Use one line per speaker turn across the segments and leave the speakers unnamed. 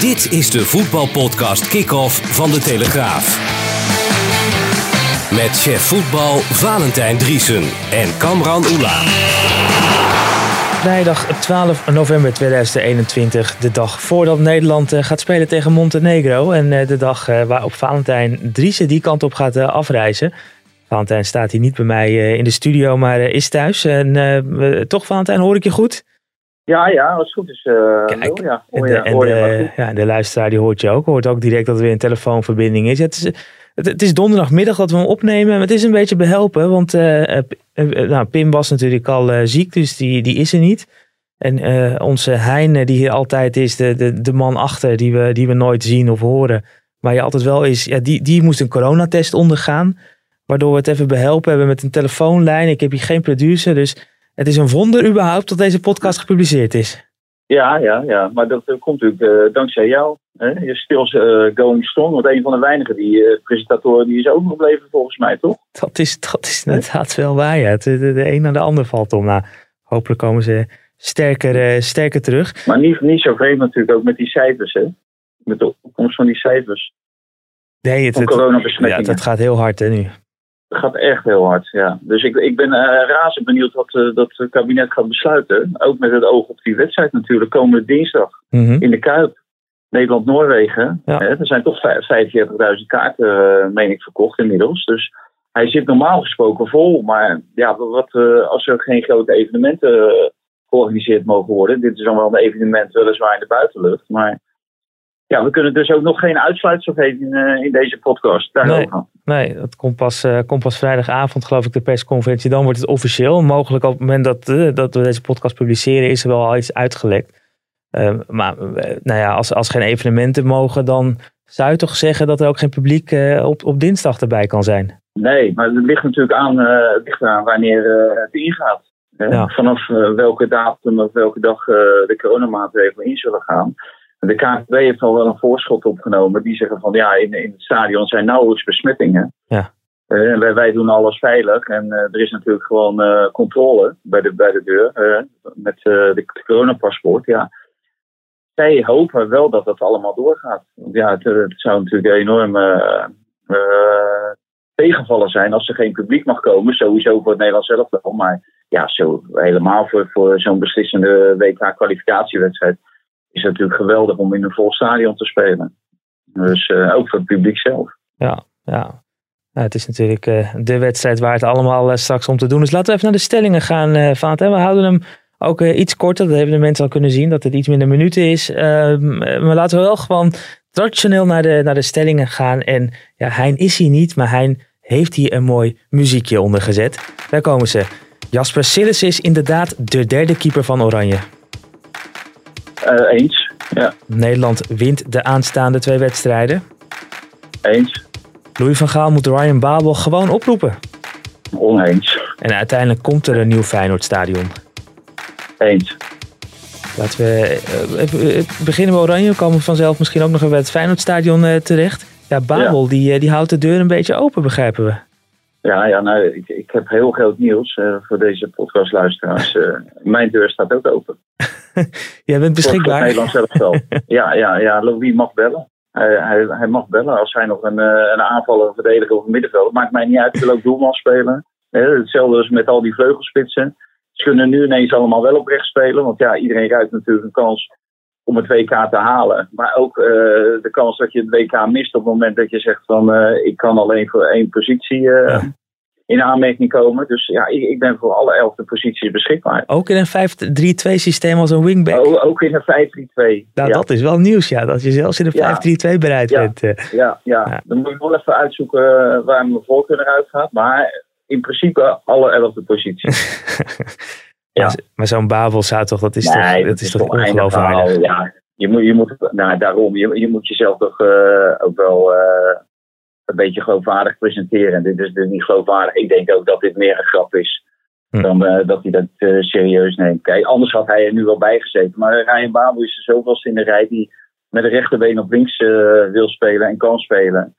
Dit is de voetbalpodcast Kick-Off van De Telegraaf. Met chef voetbal Valentijn Driesen en Kamran Oela.
Vrijdag 12 november 2021, de dag voordat Nederland eh, gaat spelen tegen Montenegro. En eh, de dag eh, waarop Valentijn Driesen die kant op gaat afreizen. Valentijn staat hier niet bij mij in de studio, maar is thuis. En toch, Valentijn, hoor ik je goed?
Ja, ja, als het goed is. Uh, Kijk, ja,
en, de, en de, ja, de luisteraar die hoort je ook. Hoort ook direct dat er weer een telefoonverbinding is. Het is, het, is donderdagmiddag dat we hem opnemen. Het is een beetje behelpen, want uh, nou, Pim was natuurlijk al ziek, dus die, die is er niet. En onze Hein, die hier altijd is, de, de, de man achter, die we, die we nooit zien of horen. Maar je altijd wel is, ja, die, die moest een coronatest ondergaan. Waardoor we het even behelpen hebben met een telefoonlijn. Ik heb hier geen producer, dus het is een wonder überhaupt dat deze podcast gepubliceerd is.
Ja, ja, ja. Maar dat, komt natuurlijk uh, dankzij jou. Hè? Je stills uh, going strong. Want een van de weinigen die uh, presentatoren die is ook nog gebleven volgens mij, toch?
Dat is, dat is inderdaad wel waar, ja. De, de, de een naar de ander valt om. Nou, hopelijk komen ze sterker, sterker terug.
Maar niet, niet zo vreemd natuurlijk ook met die cijfers, hè? Met de opkomst van die cijfers.
Nee, het, het, ja, dat gaat heel hard hè, nu.
Het gaat echt heel hard, ja. Dus ik, ik ben uh, razend benieuwd wat uh, dat het kabinet gaat besluiten. Ook met het oog op die wedstrijd natuurlijk, komende dinsdag mhm. in de Kuip. Nederland-Noorwegen. Er zijn toch 45.000 kaarten, meen ik, verkocht inmiddels. Dus hij zit normaal gesproken vol. Maar ja, wat, als er geen grote evenementen georganiseerd mogen worden. Dit is dan wel een evenement weliswaar in de buitenlucht. Maar ja, we kunnen dus ook nog geen uitsluitsel geven in, uh, in deze podcast.
Daarover. Nee, nee, dat komt pas, uh, komt pas vrijdagavond, geloof ik, de persconferentie. Dan wordt het officieel. Mogelijk op het moment dat, uh, dat we deze podcast publiceren, is er wel al iets uitgelekt. Ehm, maar nou ja, als, als geen evenementen mogen, dan zou je toch zeggen dat er ook geen publiek op, op dinsdag erbij kan zijn?
Nee, maar het ligt natuurlijk aan, het ligt aan wanneer het ingaat. Ja. Vanaf welke datum of welke dag de coronamaatregelen in zullen gaan. De KNVB heeft al wel een voorschot opgenomen. Die zeggen van ja, in, in het stadion zijn nauwelijks besmettingen. Ja. Uh, wij, wij, doen alles veilig. En uh, er is natuurlijk gewoon uh, controle bij de, bij de deur. met de, de coronapaspoort. Ja. Zij hopen wel dat dat allemaal doorgaat. Ja, het, het zou natuurlijk een enorme tegenvallen zijn als er geen publiek mag komen. Sowieso voor het Nederlands zelf wel. Maar ja, zo, helemaal voor, voor zo'n beslissende WK-kwalificatiewedstrijd is het natuurlijk geweldig om in een vol stadion te spelen. Dus uh, ook voor het publiek zelf.
Ja, ja. Nou, het is natuurlijk uh, de wedstrijd waar het allemaal uh, straks om te doen is. Laten we even naar de stellingen gaan, uh, Van We houden hem ook iets korter. Dat hebben de mensen al kunnen zien, dat het iets minder minuten is. Ehm, maar laten we wel gewoon traditioneel naar de, naar de stellingen gaan. En ja, Hein is hier niet, maar Hein heeft hier een mooi muziekje onder gezet. Daar komen ze. Jasper Sillis is inderdaad de derde keeper van Oranje.
Uh, eens, ja.
Nederland wint de aanstaande twee wedstrijden.
Eens.
Louis van Gaal moet Ryan Babel gewoon oproepen.
Oneens.
En uiteindelijk komt er een nieuw Feyenoordstadion.
Eens.
Laten we uh, beginnen we Oranje. We komen vanzelf misschien ook nog even bij het Feyenoordstadion uh, terecht. Ja, Babel Die, die houdt de deur een beetje open, begrijpen we.
Ja, ja nou, ik, ik heb heel groot nieuws uh, voor deze podcastluisteraars. Mijn deur staat ook open.
Jij bent beschikbaar.
Nederland zelf wel. ja, ja, ja, Louis mag bellen. Hij, hij, hij, mag bellen als hij nog een, uh, een aanvaller, een verdediger of een middenveld. Maakt mij niet uit, ik wil ook doelman spelen. hetzelfde als met al die vleugelspitsen. Ze kunnen nu ineens allemaal wel op rechts spelen. Want ja, iedereen ruikt natuurlijk een kans om het WK te halen. Maar ook uh, de kans dat je het WK mist op het moment dat je zegt van uh, ik kan alleen voor één positie uh, ja. In aanmerking komen. Dus ja, ik, ik, ben voor alle elfde posities beschikbaar.
Ook in een 5-3-2 systeem als een wingback?
Ook in een 5-3-2.
Nou, ja. dat is wel nieuws ja, dat je zelfs in een 5-3-2 bereid
ja.
bent.
Ja, ja, dan moet ik wel even uitzoeken waar mijn voorkeur eruit gaat. Maar in principe alle elfde posities.
Ja. Maar, zo'n Babel zou toch, dat is toch, dat, is, toch ongeloofwaardig?
Ja, je moet, je moet, nou daarom, je, je moet jezelf toch uh, ook wel uh, een beetje geloofwaardig presenteren. Dit is dus niet geloofwaardig. Ik denk ook dat dit meer een grap is hm. dan uh, dat hij dat serieus neemt. Kijk, anders had hij er nu wel bij gezeten. Maar Ryan Babel is er zoveel in de rij die met de rechterbeen op links wil spelen en kan spelen.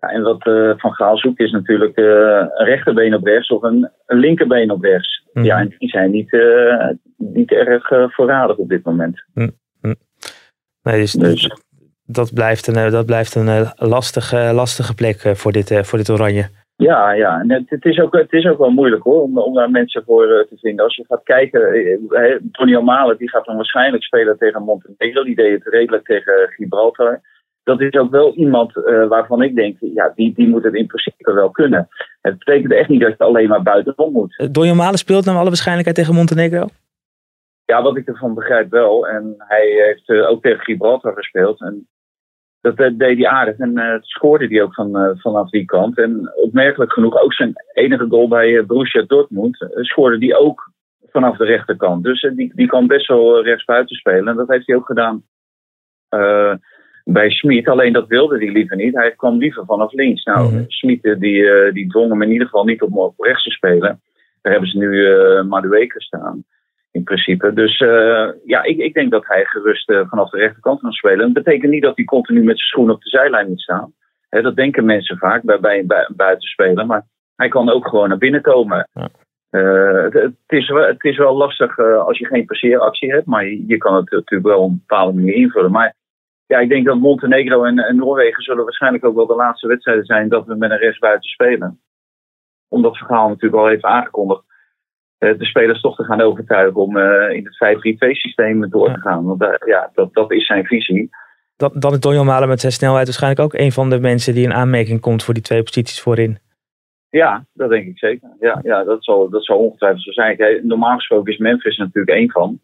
Ja, en wat Van Gaal zoekt is natuurlijk een rechterbeen op rechts of een, een linkerbeen op rechts. Hm. Ja, en die zijn niet, niet erg voorradig op dit moment.
Hm. Nee, dus, dus, dat blijft een, dat blijft een eh, lastige, lastige plek eh, voor dit, eh, voor dit oranje.
Ja, ja. En het, het, is ook, het is ook wel moeilijk hoor, om, om daar mensen voor te vinden. Als je gaat kijken, Tony O'Malley die gaat dan waarschijnlijk spelen tegen Montenegro. Die deed het redelijk tegen Gibraltar. Dat is ook wel iemand waarvan ik denk, ja, die, die moet het in principe wel kunnen. Het betekent echt niet dat je alleen maar buitenom moet.
Tony O'Malley speelt naar alle waarschijnlijkheid tegen Montenegro?
Ja, wat ik ervan begrijp wel. En hij heeft uh, ook tegen Gibraltar gespeeld. En dat uh, deed hij aardig. En uh, scoorde hij ook van, vanaf die kant. En opmerkelijk genoeg ook zijn enige goal bij Borussia Dortmund. scoorde hij ook vanaf de rechterkant. Dus die, die kan best wel rechtsbuiten spelen. En dat heeft hij ook gedaan bij Smit. Alleen dat wilde hij liever niet. Hij kwam liever vanaf links. Nou, mm Smit die, die dwong hem in ieder geval niet om op rechts te spelen. Daar hebben ze nu uh, Madueke staan in principe. Dus uh, ja, ik, ik denk dat hij gerust uh, vanaf de rechterkant kan spelen. Dat betekent niet dat hij continu met zijn schoenen op de zijlijn moet staan. dat denken mensen vaak bij, bij een buitenspeler. Maar hij kan ook gewoon naar binnen komen. Ja. Uh, het, het, is wel, het is wel lastig als je geen passeeractie hebt. Maar je, je, kan het natuurlijk wel op een bepaalde manier invullen. Maar ja, ik denk dat Montenegro en, en Noorwegen zullen waarschijnlijk ook wel de laatste wedstrijden zijn dat we met een rechtsbuiten spelen. Omdat verhaal natuurlijk al even aangekondigd eh, de spelers toch te gaan overtuigen om eh, in het 5-3-2 systeem door te gaan. Want uh, ja, dat, dat is zijn visie.
Dat, dan is Donjon Malen met zijn snelheid waarschijnlijk ook een van de mensen die in aanmerking komt voor die twee posities voorin.
Ja, dat denk ik zeker. Ja, ja dat, zal, dat zal ongetwijfeld zo zijn. normaal gesproken is Memphis natuurlijk één van.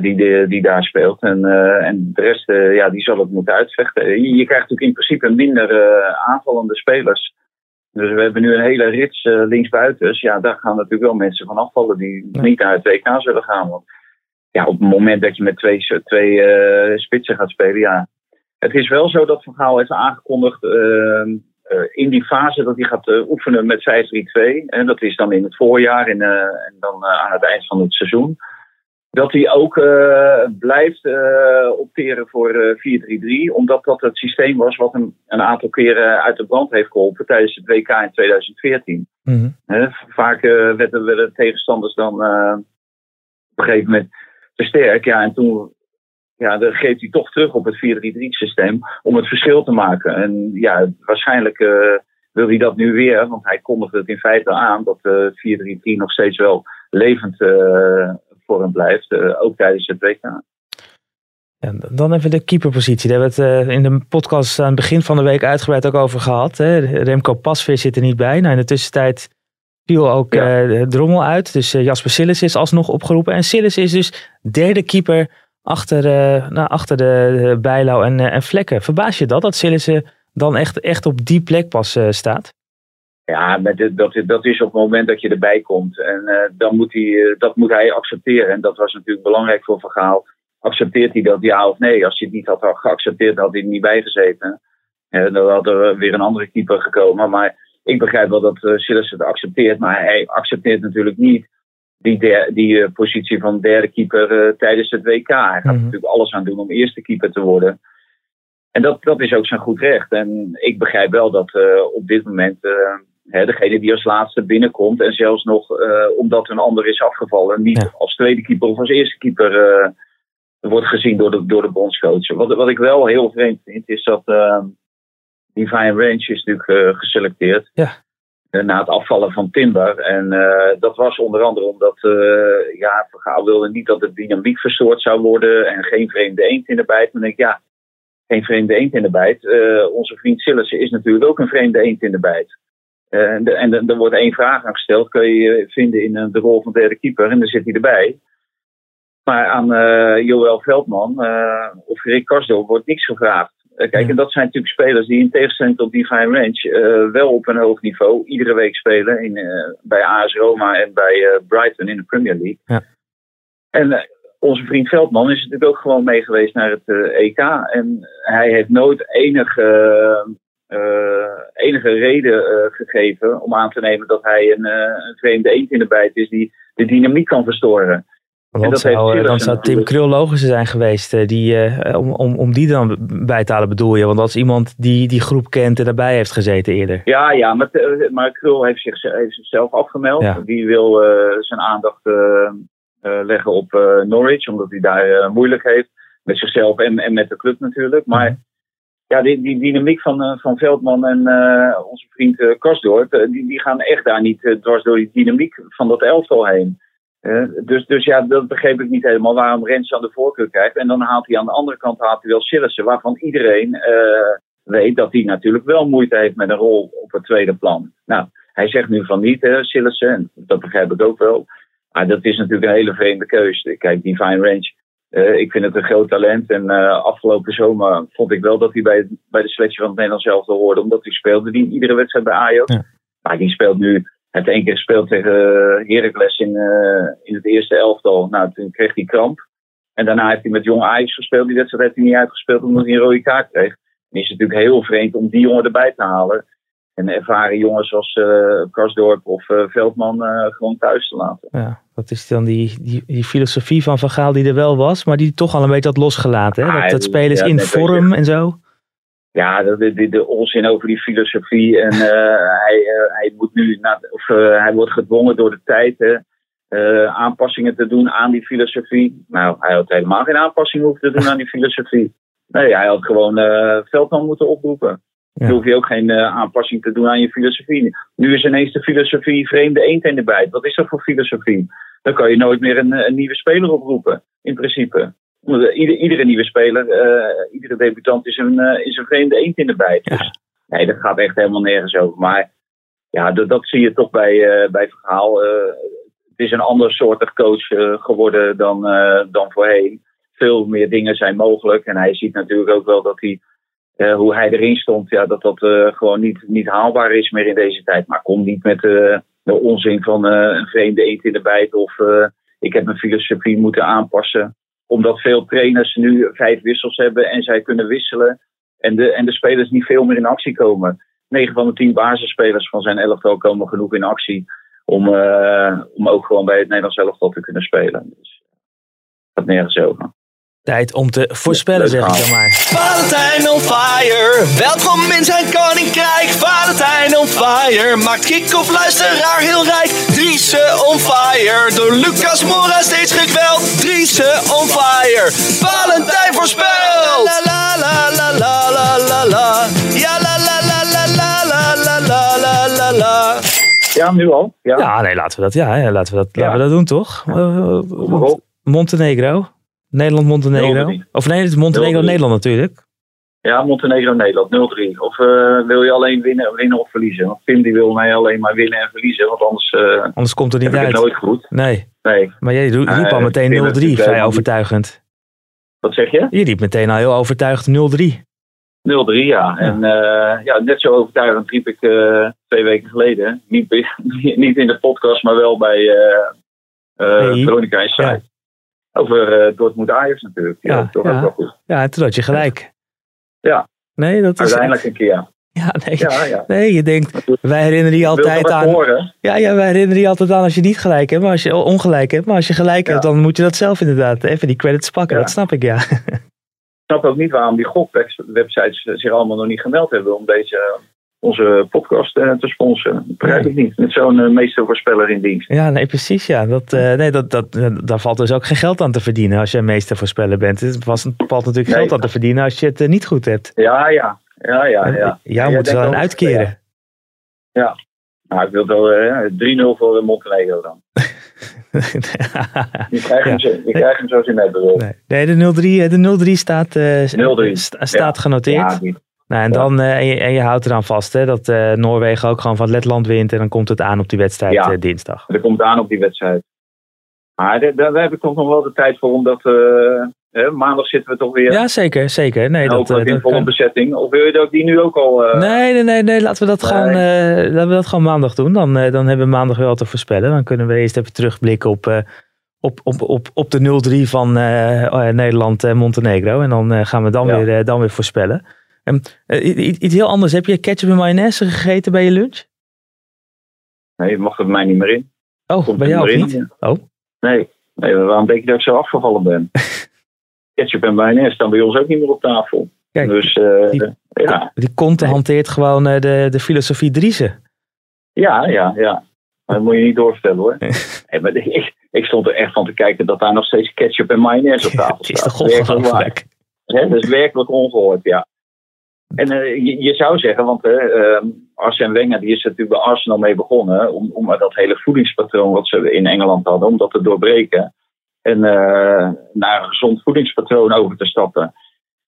Die, die, die daar speelt. En, en de rest, ja, die zal het moeten uitvechten. Je, je krijgt natuurlijk in principe minder aanvallende spelers dus we hebben nu een hele rits uh, linksbuiten. Dus ja, daar gaan natuurlijk wel mensen van afvallen die niet naar het WK zullen gaan. Want ja, op het moment dat je met twee, twee uh, spitsen gaat spelen, ja. Het is wel zo dat Van Gaal heeft aangekondigd uh, in die fase dat hij gaat oefenen met 5-3-2. En dat is dan in het voorjaar en, en dan aan het eind van het seizoen dat hij ook uh, blijft uh, opteren voor uh, 4-3-3. Omdat dat het systeem was wat hem een aantal keren uit de brand heeft geholpen tijdens het WK in 2014. Mm -hmm. vaak werden, werden tegenstanders dan op een gegeven moment te sterk. Ja, en toen ja, dan geeft hij toch terug op het 4-3-3 systeem om het verschil te maken. En ja, waarschijnlijk wil hij dat nu weer, want hij kondigde het in feite aan dat 4-3-3 nog steeds wel levend voor hem blijft, eh, ook tijdens het WK.
Ja, dan even de keeperpositie. Daar hebben we het eh, in de podcast aan het begin van de week uitgebreid ook over gehad. Hè. Remco Pasveer zit er niet bij. Nou, in de tussentijd viel ook ja. uh, Drommel uit. Dus Jasper Sillis is alsnog opgeroepen. En Sillis is dus derde keeper achter, nou, achter de, Bijlau en, en Vlekken. Verbaas je dat, dat Sillis dan echt, echt op die plek pas staat?
Ja, dat, dat is op het moment dat je erbij komt. En uh, dan moet hij, uh, dat moet hij accepteren. En dat was natuurlijk belangrijk voor Vergaal. Accepteert hij dat ja of nee? Als hij het niet had geaccepteerd, had hij er niet bij gezeten. Uh, dan had er weer een andere keeper gekomen. Maar ik begrijp wel dat uh, Silas het accepteert. Maar hij accepteert natuurlijk niet die, der, die positie van derde keeper tijdens het WK. Hij gaat mm natuurlijk alles aan doen om eerste keeper te worden. En dat, dat is ook zijn goed recht. En ik begrijp wel dat op dit moment degene die als laatste binnenkomt en zelfs nog uh, omdat een ander is afgevallen, niet als tweede keeper of als eerste keeper uh, wordt gezien door de, door de bondscoach. Wat, wat ik wel heel vreemd vind, is dat uh, Divine Range is natuurlijk geselecteerd. Ja. Na het afvallen van Timber. En dat was onder andere omdat ja, Vergaal wilde niet dat de dynamiek verstoord zou worden en geen vreemde eend in de bijt. Maar denk ik, ja, geen vreemde eend in de bijt. onze vriend Sillissen is natuurlijk ook een vreemde eend in de bijt. Eh, en, er wordt één vraag aan gesteld. Kun je je vinden in eh, de rol van derde keeper? En dan zit hij erbij. Maar aan uh, Joël Veldman uh, of Rick Karsdorp wordt niks gevraagd. kijk, en dat zijn natuurlijk spelers die in tegenstelling tot Divine Range wel op een hoog niveau iedere week spelen in, bij AS Roma en bij Brighton in de Premier League. Ja. En onze vriend Veldman is natuurlijk ook gewoon mee geweest naar het EK. En hij heeft nooit enige enige reden gegeven om aan te nemen dat hij een, een vreemde eend in de bijt is die de dynamiek kan verstoren.
Want zou, dan zou Tim Krul logischer zijn geweest die, uh, om, om, om die dan bij te halen bedoel je? Want dat is iemand die die groep kent en daarbij heeft gezeten eerder.
Ja, ja maar, maar Krul heeft, zich, heeft zichzelf afgemeld. Ja. Die wil zijn aandacht leggen op Norwich, omdat hij daar moeilijk heeft. Met zichzelf en, en met de club natuurlijk. Maar mhm. Ja, die, die dynamiek van, van Veldman en onze vriend uh, die, die gaan echt daar niet dwars door die dynamiek van dat elftal heen dus, dus ja, dat begreep ik niet helemaal waarom Rens aan de voorkeur krijgt. En dan haalt hij aan de andere kant haalt hij wel Sillissen, waarvan iedereen weet dat hij natuurlijk wel moeite heeft met een rol op het tweede plan. Nou, hij zegt nu van niet, hè, Sillissen, dat begrijp ik ook wel. Maar dat is natuurlijk een hele vreemde keuze. Kijk, die Fine Range, uh, ik vind het een groot talent. En uh, afgelopen zomer vond ik wel dat hij bij, bij de selectie van het Nederlands zelf hoorde, omdat hij speelde die iedere wedstrijd bij Ajax. Ja. Maar die speelt nu heeft één keer gespeeld tegen eh, Heracles in, uh, in het eerste elftal. Nou, toen kreeg hij kramp. En daarna heeft hij met Jong Ajax gespeeld. Die wedstrijd heeft hij niet uitgespeeld omdat hij een rode kaart kreeg. En is het natuurlijk heel vreemd om die jongen erbij te halen. En ervaren jongens zoals uh, Karsdorp of uh, Veldman uh, gewoon thuis te laten.
Ja, dat is dan die, die, die filosofie van Van Gaal die er wel was, maar die toch al een beetje had losgelaten. Hè? Dat, dat spelers ja, in vorm en zo
ja, de, de, de onzin over die filosofie. En hij, hij, moet nu, of, uh, hij wordt gedwongen door de tijd hè, aanpassingen te doen aan die filosofie. Nou, hij had helemaal geen aanpassingen hoeven te doen aan die filosofie. Nee, hij had gewoon Veldman moeten oproepen. Dan hoef je ook geen aanpassing te doen aan je filosofie. Nu is ineens de filosofie vreemde eend in de bijt. Wat is dat voor filosofie? Dan kan je nooit meer een, een nieuwe speler oproepen, in principe. Ieder, iedere nieuwe speler, uh, iedere debutant is een, uh, is een vreemde eend in de bijt. Dus nee, dat gaat echt helemaal nergens over. Maar ja, dat, dat zie je toch bij, uh, bij Verhaal. het is een ander soortig coach geworden dan, dan voorheen. Veel meer dingen zijn mogelijk. En hij ziet natuurlijk ook wel dat hij, hoe hij erin stond, ja, dat dat gewoon niet, niet haalbaar is meer in deze tijd. Maar kom niet met de onzin van een vreemde eend in de bijt of ik heb mijn filosofie moeten aanpassen omdat veel trainers nu vijf wissels hebben en zij kunnen wisselen. En de, en de spelers niet veel meer in actie komen. 9 van de 10 basisspelers van zijn elftal komen genoeg in actie. Om, uh, om ook gewoon bij het Nederlands elftal te kunnen spelen. Dus dat nergens over.
Tijd om te voorspellen, zeg ik dan maar.
Valentijn on fire, welkom in zijn koninkrijk. Valentijn on fire, maakt kick-off luisteraar heel rijk. Driese on fire, door Lucas Mora steeds gekweld. Driese on fire, Valentijn voorspelt. La la la la la la la la, ja la la la la la la la la la la
Ja, nu al? Ja,
ja nee, laten we dat, ja, laten we dat, ja. laten we dat doen, toch? Montenegro. Nederland-Montenegro? Of nee, het is Montenegro-Nederland natuurlijk.
Ja, Montenegro-Nederland 0-3. Of uh, wil je alleen winnen, winnen of verliezen? Want Tim die wil mij alleen maar winnen en verliezen. Want anders, uh,
anders komt het niet uit.
Het nooit goed.
Nee. nee. Maar jij riep al meteen 0-3, vrij overtuigend.
Wat zeg je?
Je riep meteen al heel overtuigd 0-3. 0-3,
ja. En ja, net zo overtuigend riep ik twee weken geleden. Niet, niet in de podcast, maar wel bij Veronica Site. Over uh, Dortmund Ajax natuurlijk. Ja, ja, toch ja. wel goed.
ja, toen had je gelijk.
Ja.
Nee, dat is
Uiteindelijk een keer.
Ja, nee. Ja, ja. nee, je denkt, wij herinneren je altijd aan. Ja, ja, wij herinneren je altijd aan als je niet gelijk hebt, maar als je ongelijk hebt. Maar als je gelijk hebt, dan moet je dat zelf inderdaad even die credits pakken. Dat snap ik, ja.
Ik snap ook niet waarom die gokwebsites zich allemaal nog niet gemeld hebben om deze onze podcast uh, te sponsoren. Dat begrijp ik niet. Met zo'n uh, meestervoorspeller in dienst.
Ja, nee, precies. Ja. Dat, uh, nee, dat, dat, daar valt dus ook geen geld aan te verdienen als je een meestervoorspeller bent. Het valt natuurlijk geld aan te verdienen als je het niet goed hebt.
Ja, ja. Ja, ja, ja.
Jou moet wel een uitkeren.
Ja. ja. Nou, ik wil wel 3-0 voor Montenegro dan. je krijgt, hem, zo, je krijgt hem zoals je net bedoelt.
Nee, de 0-3 de staat, 0 staat genoteerd. Ja, nou, en, dan, uh, en, je, en, je, houdt eraan vast hè, dat uh, Noorwegen ook gewoon van Letland wint. En dan komt het aan op die wedstrijd ja, uh, dinsdag.
Er komt aan op die wedstrijd. Maar daar, heb ik toch nog wel de tijd voor om dat maandag zitten we toch weer.
Ja, zeker, zeker. Nee,
dat, uh, in volle bezetting. Of wil je dat die nu ook al...
Uh... Nee, nee, nee, nee, laten we dat, gaan, laten we dat gewoon maandag doen. Dan, dan hebben we maandag wel te voorspellen. Dan kunnen we eerst even terugblikken op, op, op, op, op de 0-3 van oh Nederland en Montenegro. En dan gaan we dan, weer, dan weer voorspellen. Um, iets heel anders. Heb je ketchup en mayonaise gegeten bij je lunch?
Nee, je mag er mij niet meer in.
Oh, bij jou ook niet? Oh.
Nee, nee, waarom denk je dat ik zo afgevallen ben? ketchup en mayonaise staan bij ons ook niet meer op tafel. Kijk, dus, uh,
die,
ja.
die Conte hanteert gewoon uh, de, de filosofie Driessen.
Ja, ja, ja. Maar dat moet je niet doorvertellen hoor. maar ik, ik, stond er echt van te kijken dat daar nog steeds ketchup en mayonaise op tafel staat.
Het is toch ongelooflijk?
Dat is werkelijk ongehoord, ja. En uh, je, zou zeggen, want uh, Arsène Wenger die is natuurlijk bij Arsenal mee begonnen. Om, om dat hele voedingspatroon wat ze in Engeland hadden, om dat te doorbreken. En uh, naar een gezond voedingspatroon over te stappen.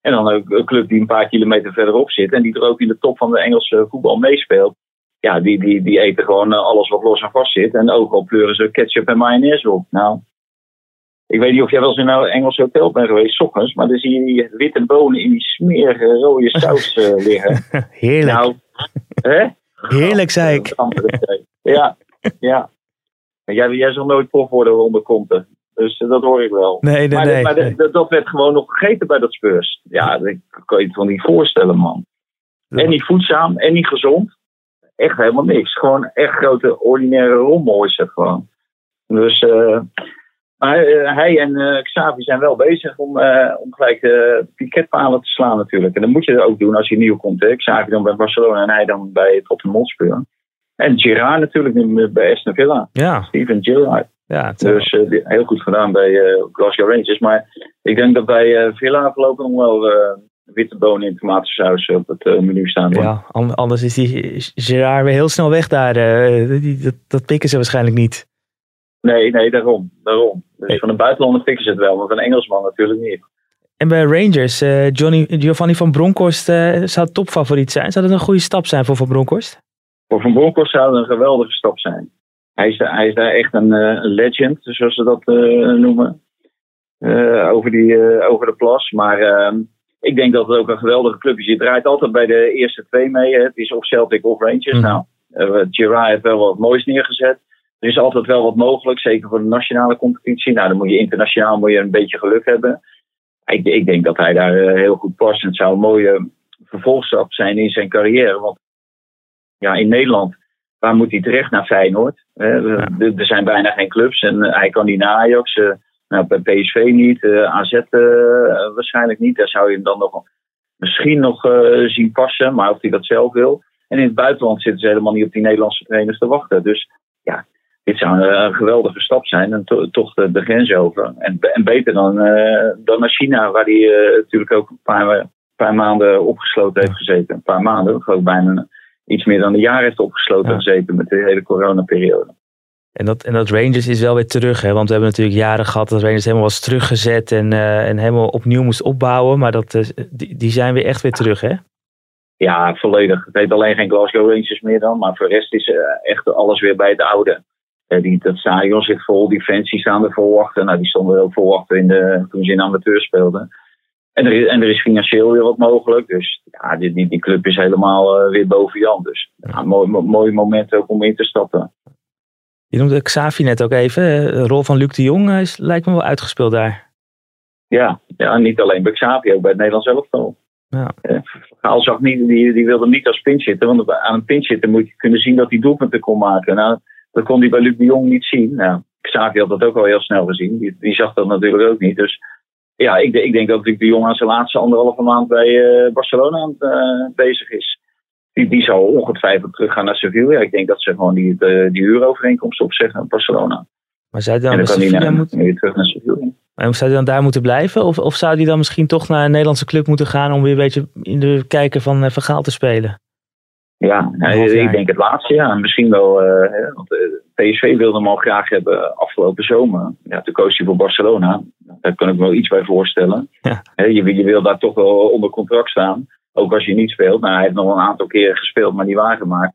En dan ook een club die een paar kilometer verderop zit. En die er ook in de top van de Engelse voetbal meespeelt. Ja, die, die, die eten gewoon alles wat los en vast zit. En ook al pleuren ze ketchup en mayonaise op. Nou, ik weet niet of jij wel eens in een Engels hotel bent geweest, ochtends, maar dan zie je die witte bonen in die smerige rode saus uh, liggen.
Heerlijk. Nou, hè? Heerlijk, zei ik.
Ja, ja. Jij, jij zal nooit prof worden onder Conte. Dus uh, dat hoor ik wel.
Nee, nee,
maar,
nee.
Maar de, dat werd gewoon nog gegeten bij dat Spurs. Ja, dat kan je het wel niet voorstellen, man. En niet voedzaam, en niet gezond. Echt helemaal niks. Gewoon echt grote, ordinaire rommel is het gewoon. Dus... Uh, maar uh, hij en uh, Xavi zijn wel bezig om, uh, om gelijk de piketpalen te slaan natuurlijk. En dat moet je ook doen als je nieuw komt. Hè? Xavi dan bij Barcelona en hij dan bij Tottenham Hotspur. En Gerard natuurlijk nu bij Aston Villa.
Ja.
Steven Gerrard.
Ja,
dus heel goed gedaan bij Glasgow Rangers. Maar ik denk dat bij Villa voorlopig nog wel witte bonen in tomatensaus op het menu staan.
Ja, anders is die Gerard weer heel snel weg daar. Die, dat, dat pikken ze waarschijnlijk niet.
Nee, nee, daarom. daarom. Dus van een buitenlander pikken ze het wel, maar van een Engelsman natuurlijk niet.
En bij Rangers, uh, Johnny, Giovanni van Bronckhorst uh, zou topfavoriet zijn. Zou dat een goede stap zijn voor Van Bronckhorst?
Voor Van Bronckhorst zou het een geweldige stap zijn. Hij is, hij is daar echt een, uh, een legend, zoals ze dat noemen. over, die, over de plas. Maar ehm, ik denk dat het ook een geweldige club is. Je draait altijd bij de eerste twee mee. Hè. Het is of Celtic of Rangers. Mm. Nou, Gerard heeft wel wat moois neergezet. Er is altijd wel wat mogelijk, zeker voor de nationale competitie. Nou, dan moet je internationaal moet je een beetje geluk hebben. Ik, ik denk dat hij daar uh, heel goed past. En het zou een mooie vervolgstap zijn in zijn carrière. Want ja, in Nederland, waar moet hij terecht naar Feyenoord? Er zijn bijna geen clubs en uh, hij kan niet naar Ajax. nou, bij PSV niet, AZ waarschijnlijk niet. Daar zou je hem dan nog misschien nog zien passen, maar of hij dat zelf wil. En in het buitenland zitten ze helemaal niet op die Nederlandse trainers te wachten. Dus dit zou een, geweldige stap zijn. En to, toch de, de, grens over. En, en beter dan, uh, dan naar China, waar hij uh, natuurlijk ook een paar, paar, maanden opgesloten heeft gezeten. Een paar maanden, geloof bijna iets meer dan een jaar heeft opgesloten ja. gezeten met de hele coronaperiode.
En dat, en dat Rangers is wel weer terug, hè? want we hebben natuurlijk jaren gehad dat Rangers helemaal was teruggezet en, uh, en helemaal opnieuw moest opbouwen. Maar dat, die, die zijn weer echt weer terug, hè?
Ja, volledig. Het heet alleen geen Glasgow Rangers meer dan, maar voor de rest is echt alles weer bij het oude. Uh, die, dat stadion zit vol, die fans die staan er achter. Nou, die stonden ook vol achter in de, toen ze in amateur speelden. En er, is, en er is financieel weer wat mogelijk. Dus ja, die, die, die club is helemaal uh, weer boven Jan. Dus ja, mooi, mooi moment ook om in te stappen.
Je noemde Xavi net ook even. De rol van Luc de Jong is, lijkt me wel uitgespeeld daar.
Ja, ja niet alleen bij Xavi, ook bij het Nederlands elftal.
Ja.
Vergaal zag niet, die, die wilde hem niet als pinchitter. Want aan een pinchitter moet je kunnen zien dat hij doelpunten kon maken. Nou, dat kon hij bij Luc de Jong niet zien. Nou, Xavi had dat ook al heel snel gezien. Die, die zag dat natuurlijk ook niet. Dus ja, ik, ik, denk dat Luc de Jong aan zijn laatste anderhalve maand bij uh, Barcelona aan uh, bezig is. Die, die zal ongetwijfeld teruggaan naar Sevilla. Ik denk dat ze gewoon die, de, die huurovereenkomst opzeggen aan Barcelona.
Maar zou hij dan,
en dan kan hij naar,
moeten...
weer terug naar Sevilla.
Maar zou hij dan daar moeten blijven? Of, of zou hij dan misschien toch naar een Nederlandse club moeten gaan om weer een beetje in de kijker van uh, Vergaal te spelen?
Ja, ik denk het laatste, ja. Misschien wel, uh, hè, want PSV wilde hem al graag hebben afgelopen zomer. Ja, toen koos hij voor Barcelona. Daar kan ik me wel iets bij voorstellen.
Ja.
Je, je wil daar toch wel onder contract staan. Ook als je niet speelt. Nou, hij heeft nog een aantal keren gespeeld, maar niet waargemaakt.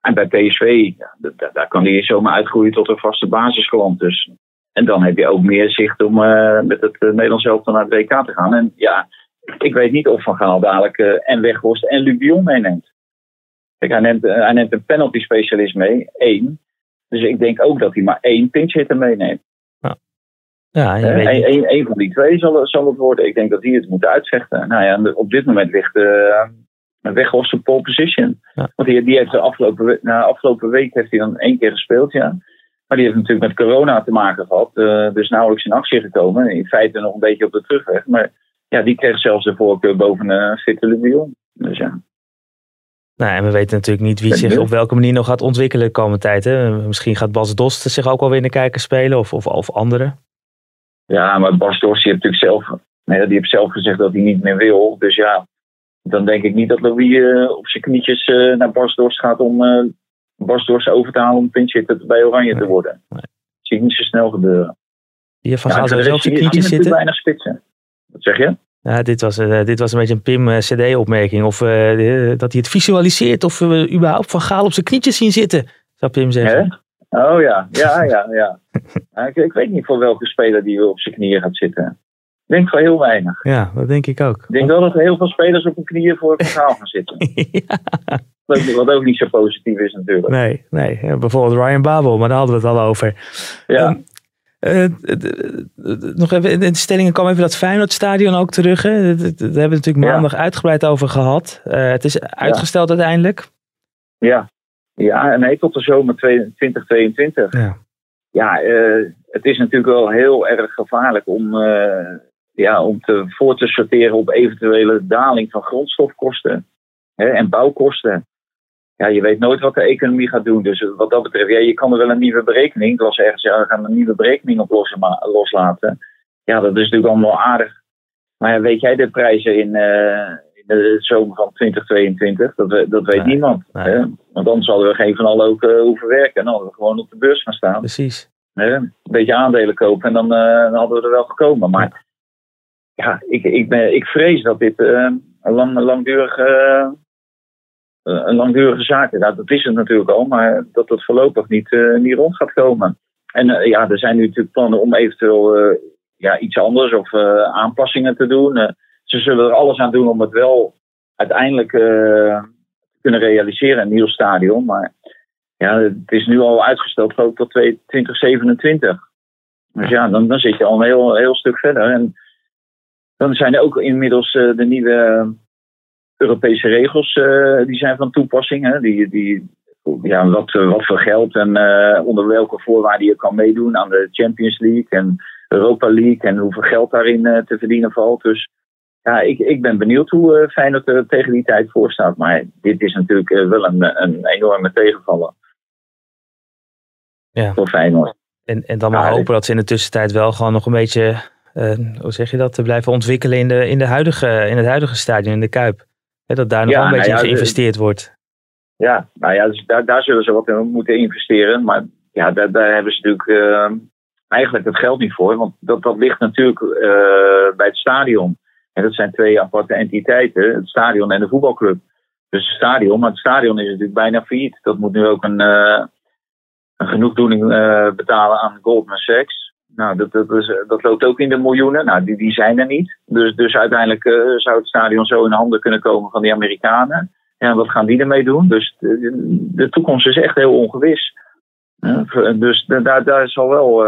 En bij PSV, ja, daar kan hij zomaar uitgroeien tot een vaste basisklant. Dus en dan heb je ook meer zicht om met het Nederlands elftal naar het WK te gaan. En ja, ik weet niet of Van Gaal dadelijk en Weghorst en Luc Dion meeneemt. Kijk, hij neemt, hij neemt een penalty specialist mee, één. Dus ik denk ook dat hij maar één pinch hitter meeneemt. Ja, een, een, van die twee zal, zal het worden. Ik denk dat die het moeten uitvechten. Nou ja, op dit moment ligt uh, Weghorst op pole position. Want die, die heeft de afgelopen, na afgelopen week heeft hij dan één keer gespeeld, ja. Maar die heeft natuurlijk met corona te maken gehad. Uh, dus nauwelijks in actie gekomen. In feite nog een beetje op de terugweg. Maar ja, die kreeg zelfs de voorkeur boven uh, eh, Fitte Dus ja.
Nou, en we weten natuurlijk niet wie zich op welke manier nog gaat ontwikkelen de komende tijd. Hè? Misschien gaat Bas Dost zich ook alweer in de kijker spelen of, of, of anderen.
Ja, maar Bas Dost heeft natuurlijk zelf, nee, die heeft zelf gezegd dat hij niet meer wil. Dus ja, dan denk ik niet dat Louis uh, op zijn knietjes uh, naar Bas Dorst gaat om uh, Bas Dorst over te halen om pinchhitter bij Oranje te worden. Nee. Dat zie ik niet zo snel gebeuren.
Hier van ja, zelf op zijn knietjes zitten?
weinig spitsen. Wat zeg je?
Ja, dit was, dit was een beetje een Pim-CD-opmerking. Of dat hij het visualiseert of we überhaupt Van Gaal op zijn knietjes zien zitten, zou Pim zeggen.
Oh ja, ja, ja, ja. ik, ik, weet niet voor welke speler die op zijn knieën gaat zitten. Ik denk voor heel weinig.
Ja, dat denk ik ook.
Ik denk wel dat er heel veel spelers op hun knieën voor verhaal gaan zitten. ja. Wat ook niet zo positief is natuurlijk.
Nee, nee. bijvoorbeeld Ryan Babel, maar daar hadden we het al over. Ja. Uh, nog even, in de stellingen kwam even dat Feyenoordstadion ook terug. Hè? Daar hebben we natuurlijk maandag uitgebreid over gehad. Uh, het is uitgesteld uiteindelijk.
Ja. Ja, nee, tot de zomer 2022. Ja, ja uh, het is natuurlijk wel heel erg gevaarlijk om, ja, om te, voor te sorteren op eventuele daling van grondstofkosten hè, en bouwkosten. Ja, je weet nooit wat de economie gaat doen. Dus wat dat betreft, ja, je kan er wel een nieuwe berekening. Ik was ergens, ja, we gaan een nieuwe berekening op los, loslaten. Ja, dat is natuurlijk allemaal aardig. Maar weet jij de prijzen in, uh, de zomer van 2022. Dat, dat weet niemand. Hè? Want dan zouden we geen van allen ook uh, hoeven werken. Dan hadden we gewoon op de beurs gaan staan.
Precies.
Hè? Een beetje aandelen kopen en dan, uh, dan, hadden we er wel gekomen. Maar ja, ik, ik, ben, ik vrees dat dit een, lang, langdurige, een langdurige zaak dat is het natuurlijk al, maar dat het voorlopig niet, niet rond gaat komen. En ja, er zijn nu natuurlijk plannen om eventueel ja, iets anders of aanpassingen te doen ze zullen er alles aan doen om het wel uiteindelijk uh, te kunnen realiseren, een nieuw stadion. Maar ja, het is nu al uitgesteld ik tot 2027. Dus ja, dan, dan zit je al een heel, heel stuk verder. En dan zijn er ook inmiddels uh, de nieuwe Europese regels uh, die zijn van toepassing. Hè? Die, die, ja, wat, wat voor geld en onder welke voorwaarden je kan meedoen aan de Champions League en Europa League en hoeveel geld daarin te verdienen valt. Dus ja, ik, ik ben benieuwd hoe uh, Feyenoord er tegen die tijd voor staat. Maar dit is natuurlijk uh, wel een, een enorme tegenvaller. Ja. Voor Feyenoord.
En, en dan maar hopen dat ze in de tussentijd wel gewoon nog een beetje, uh, hoe zeg je dat, te blijven ontwikkelen in, de, in, de huidige, in het huidige stadion, in de Kuip. Dat daar nog een beetje nou in geïnvesteerd wordt.
Ja, nou ja, dus daar, daar zullen ze wat in moeten investeren. Maar ja, daar, daar hebben ze natuurlijk eigenlijk het geld niet voor. Want dat, dat ligt natuurlijk bij het stadion. En dat zijn twee aparte entiteiten, het stadion en de voetbalclub. Dus het stadion, maar het stadion is natuurlijk bijna failliet. Dat moet nu ook een, uh, een genoegdoening betalen aan Goldman Sachs. Nou, dat, dat, is, dat loopt ook in de miljoenen. Nou, die, die zijn er niet. Dus, dus uiteindelijk uh, zou het stadion zo in handen kunnen komen van die Amerikanen. Ja, wat gaan die ermee doen? Dus de, de toekomst is echt heel ongewis. dus daar, daar zal wel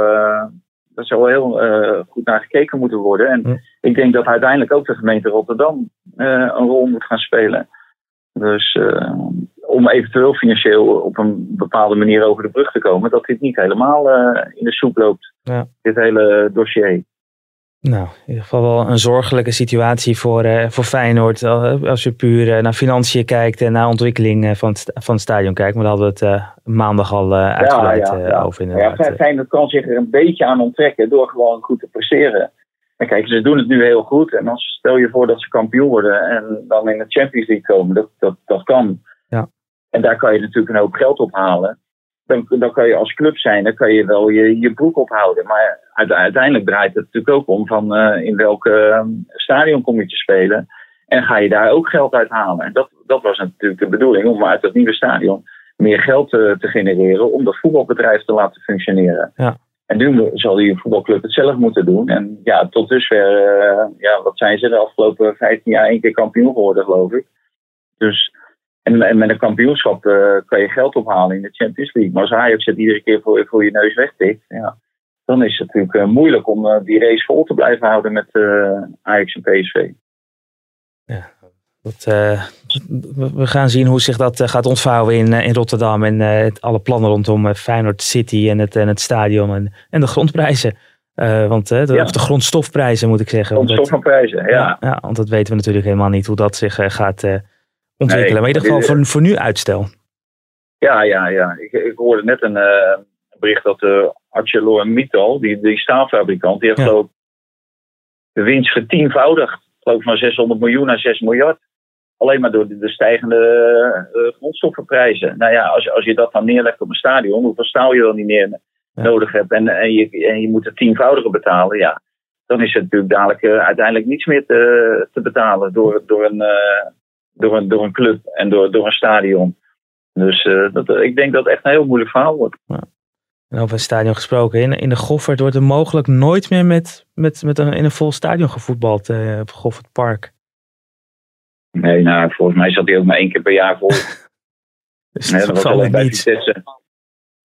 daar zal heel uh, goed naar gekeken moeten worden. En ik denk dat uiteindelijk ook de gemeente Rotterdam een rol moet gaan spelen. Dus om eventueel financieel op een bepaalde manier over de brug te komen, dat dit niet helemaal in de soep loopt, ja. dit hele dossier.
Nou, in ieder geval wel een zorgelijke situatie voor, uh, voor Feyenoord. Als je puur naar financiën kijkt en naar ontwikkeling van het, van het stadion kijkt. Maar daar hadden we het maandag al uitgebreid ja, ja, ja. over
inderdaad. Ja, Feyenoord kan zich er een beetje aan onttrekken door gewoon goed te presteren. En kijk, ze doen het nu heel goed. En als stel je voor dat ze kampioen worden en dan in de Champions League komen, dat, dat, dat kan. Ja. En daar kan je natuurlijk een hoop geld ophalen. Dan, dan kan je als club zijn, dan kan je wel je, je broek ophouden. Maar uiteindelijk draait het natuurlijk ook om van uh, in welk uh, stadion kom je te spelen. En ga je daar ook geld uit halen. En dat, dat was natuurlijk de bedoeling om uit dat nieuwe stadion meer geld te, te genereren om dat voetbalbedrijf te laten functioneren. Ja. En nu zal die voetbalclub het zelf moeten doen. En ja, tot dusver, ja, wat zijn ze de afgelopen 15 jaar één keer kampioen geworden, geloof ik. Dus, en, met een kampioenschap kan je geld ophalen in de Champions League. Maar als Ajax het iedere keer voor, voor je neus wegtikt, ja, dan is het natuurlijk moeilijk om die race vol te blijven houden met Ajax en PSV.
Ja, uh, we gaan zien hoe zich dat eh, gaat ontvouwen in, eh, in Rotterdam. En alle plannen rondom Feyenoord City en het, en het stadion en, en de grondprijzen. want de, ja. de grondstofprijzen moet ik zeggen.
Grondstofprijzen, ja. ja.
ja. Want dat weten we natuurlijk helemaal niet hoe dat zich gaat ontwikkelen. maar in ieder geval voor, voor nu uitstel.
Ja, ja, ja. Ik, ik hoorde net een bericht dat de ArcelorMittal, die, die staalfabrikant, die heeft geloof de winst vertienvoudigd. Geloof van 600 miljoen naar 6 miljard. Alleen maar door de, stijgende uh, grondstoffenprijzen. Nou ja, als, als je dat dan neerlegt op een stadion, hoeveel staal je dan niet neer nodig hebt en, en, je, en je moet het tienvoudige betalen, ja, dan is het natuurlijk dadelijk uh, uiteindelijk niets meer te, te betalen door, door, een, uh, door, een, door een club en door, door een stadion. Dus dat, ik denk dat het echt een heel moeilijk verhaal wordt. Ja.
En over een stadion gesproken, in, in de Goffert wordt er mogelijk nooit meer met, met, met een, in een vol stadion gevoetbald op Goffert Park.
Nee, nou, volgens mij zat hij ook maar één keer per jaar vol.
dus dat bij
Vitesse.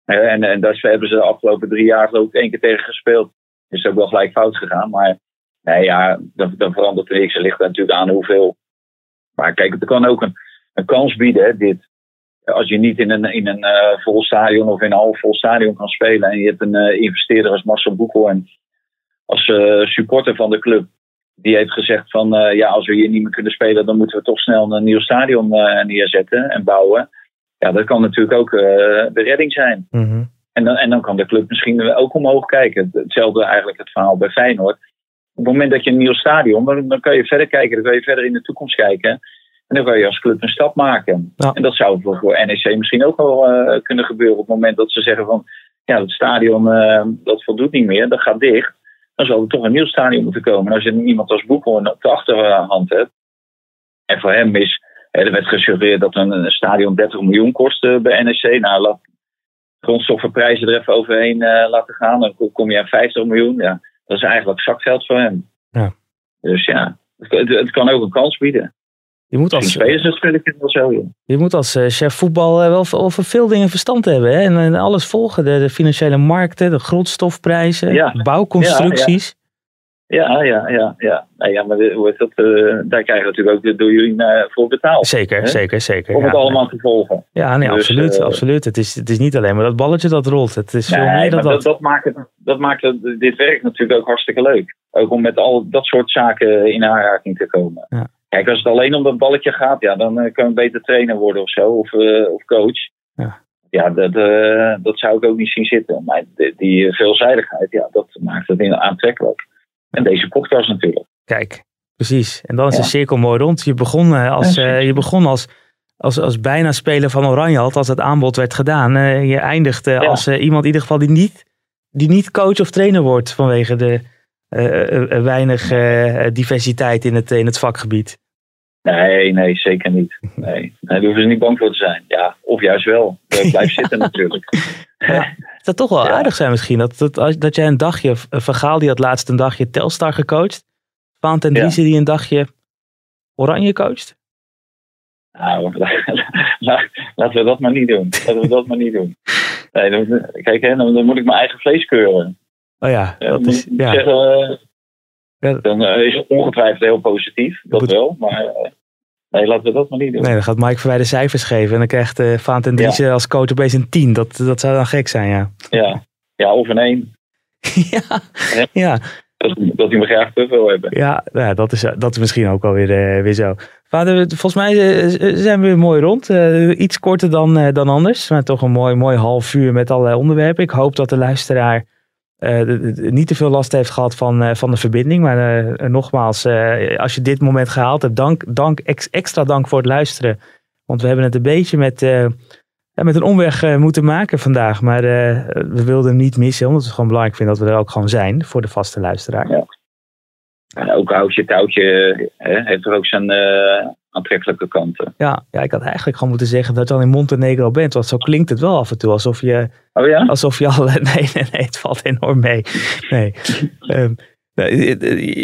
En, en daar hebben ze de afgelopen drie jaar ook één keer tegen gespeeld. Is ook wel gelijk fout gegaan. Maar nee, ja, dan, dan verandert er niks. Er ligt natuurlijk aan hoeveel. Maar kijk, het kan ook een, een kans bieden, hè, dit. Als je niet in een, in een uh, vol stadion of in een half vol stadion kan spelen. En je hebt een uh, investeerder als Marcel Boekel als uh, supporter van de club die heeft gezegd van ja, als we hier niet meer kunnen spelen, dan moeten we toch snel een nieuw stadion neerzetten en bouwen. Ja, dat kan natuurlijk ook de redding zijn.
Mm-hmm.
en, dan, en dan kan de club misschien ook omhoog kijken. Hetzelfde eigenlijk het verhaal bij Feyenoord. Op het moment dat je een nieuw stadion, dan, dan kan je verder kijken, dan kan je verder in de toekomst kijken. En dan kan je als club een stap maken.
Ja.
En dat zou voor, voor NEC misschien ook wel kunnen gebeuren op het moment dat ze zeggen van ja, het stadion dat voldoet niet meer, dat gaat dicht dan zal er toch een nieuw stadion moeten komen. En als je iemand als Boekhorn op de achterhand hebt, en voor hem is, er werd gesuggereerd dat een stadion 30 miljoen kost eh, bij NEC. Nou, laat grondstoffenprijzen er even overheen uh, laten gaan, dan kom je aan 50 miljoen. Ja, dat is eigenlijk zakgeld voor hem.
Ja.
Dus ja, het, het kan ook een kans bieden.
Je moet als, Je moet als uh, chef voetbal uh, wel over veel dingen verstand hebben. Hè? En, en, alles volgen. De, de, financiële markten, de grondstofprijzen,
ja.
bouwconstructies.
Ja, ja, ja. ja, nou ja. maar hoe is dat, uh, daar krijgen we natuurlijk ook door jullie voor betaald.
Zeker,
hè?
zeker, zeker.
Om het allemaal te volgen.
Ja, nee, dus, absoluut. absoluut. Het, is, het is niet alleen maar dat balletje dat rolt. Het is veel meer dan
dat. Dat, maakt, het, dat maakt het, dit werk natuurlijk ook hartstikke leuk. Ook om met al dat soort zaken in aanraking te komen.
Ja.
Kijk, als het alleen om dat balletje gaat, ja, dan kan je beter trainer worden of zo, of, of coach.
Ja,
ja dat, uh, dat zou ik ook niet zien zitten. Maar die, die veelzijdigheid, ja, dat maakt het aantrekkelijk. En deze podcast natuurlijk.
Kijk, precies. En dan is ja. de cirkel mooi rond. Je begon als, je begon als, als, als bijna speler van Oranje, als het aanbod werd gedaan. je eindigt als iemand in ieder geval die niet, die niet coach of trainer wordt vanwege de weinig diversiteit in het, in het vakgebied.
Nee, nee, zeker niet. Nee. daar hoeven ze niet bang voor te zijn. Ja, of juist wel. Blijf zitten natuurlijk.
Dat toch wel aardig zijn misschien. Dat, dat, dat jij een dagje, Vergaal die had laatst een dagje Telstar gecoacht. Vaan ten Driessen die een dagje Oranje coacht.
Nou, laten we dat maar niet doen. Laten we dat maar niet doen. Nee, dan, kijk, hè, dan, moet ik mijn eigen vlees keuren.
Oh ja, dat is... Ja.
Zeggen, dan uh, is het ongetwijfeld heel positief, dat wel. Maar nee, laten we dat maar niet doen.
Nee, dan gaat Mike voor wij de cijfers geven. En dan krijgt uh, Vaant en Dries als coach opeens een 10. Dat, dat zou dan gek zijn, ja.
Ja, ja of een 1.
ja, ja.
Dat, dat hij me graag te veel hebben.
Ja, ja dat, is, dat is misschien ook alweer weer, weer zo. Vader, volgens mij zijn we weer mooi rond. iets korter dan, dan anders. Maar toch een mooi, mooi half uur met allerlei onderwerpen. Ik hoop dat de luisteraar niet te veel last heeft gehad van, uh, van de verbinding. Maar uh, nogmaals, als je dit moment gehaald hebt, dank, dank, ex, extra dank voor het luisteren. Want we hebben het een beetje met, met een omweg moeten maken vandaag. Maar we wilden hem niet missen, omdat we het gewoon belangrijk vinden dat we er ook gewoon zijn voor de vaste luisteraar.
Ja. En ook Houtje Touwtje heeft er ook zijn, aantrekkelijke kanten.
Ja, ja, ik had eigenlijk gewoon moeten zeggen dat je dan in Montenegro bent. Want zo klinkt het wel af en toe. Alsof je,
oh ja?
alsof je al... Nee, nee, nee, het valt enorm mee. Nee. um,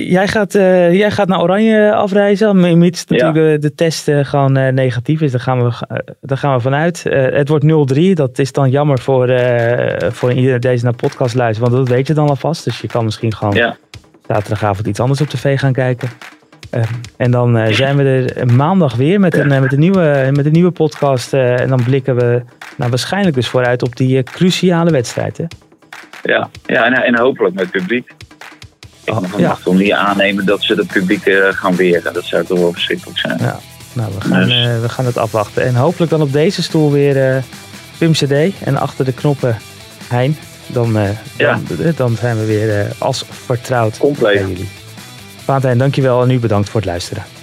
Jij gaat, uh, jij gaat naar Oranje afreizen, mits natuurlijk de, test uh, gewoon uh, negatief is. Daar gaan we, daar gaan we vanuit. het wordt 0-3. Dat is dan jammer voor, voor iedereen deze naar podcast luistert, want dat weet je dan alvast. Dus je kan misschien gewoon ja. zaterdagavond iets anders op tv gaan kijken. En dan zijn we er maandag weer met een, met een, nieuwe, met een nieuwe podcast. en dan blikken we nou, waarschijnlijk dus vooruit op die cruciale wedstrijd. Hè?
Ja, ja en, en hopelijk met publiek. Ik oh, mag ja. niet aannemen dat ze het publiek gaan weren. Dat zou toch wel verschrikkelijk zijn. Ja.
Nou, we gaan, dus. we gaan het afwachten. En hopelijk dan op deze stoel weer Pim CD en achter de knoppen Hein. Dan, ja. dan, dan, zijn we weer als vertrouwd
Compleet. bij
jullie. Valentijn, dankjewel en u bedankt voor het luisteren.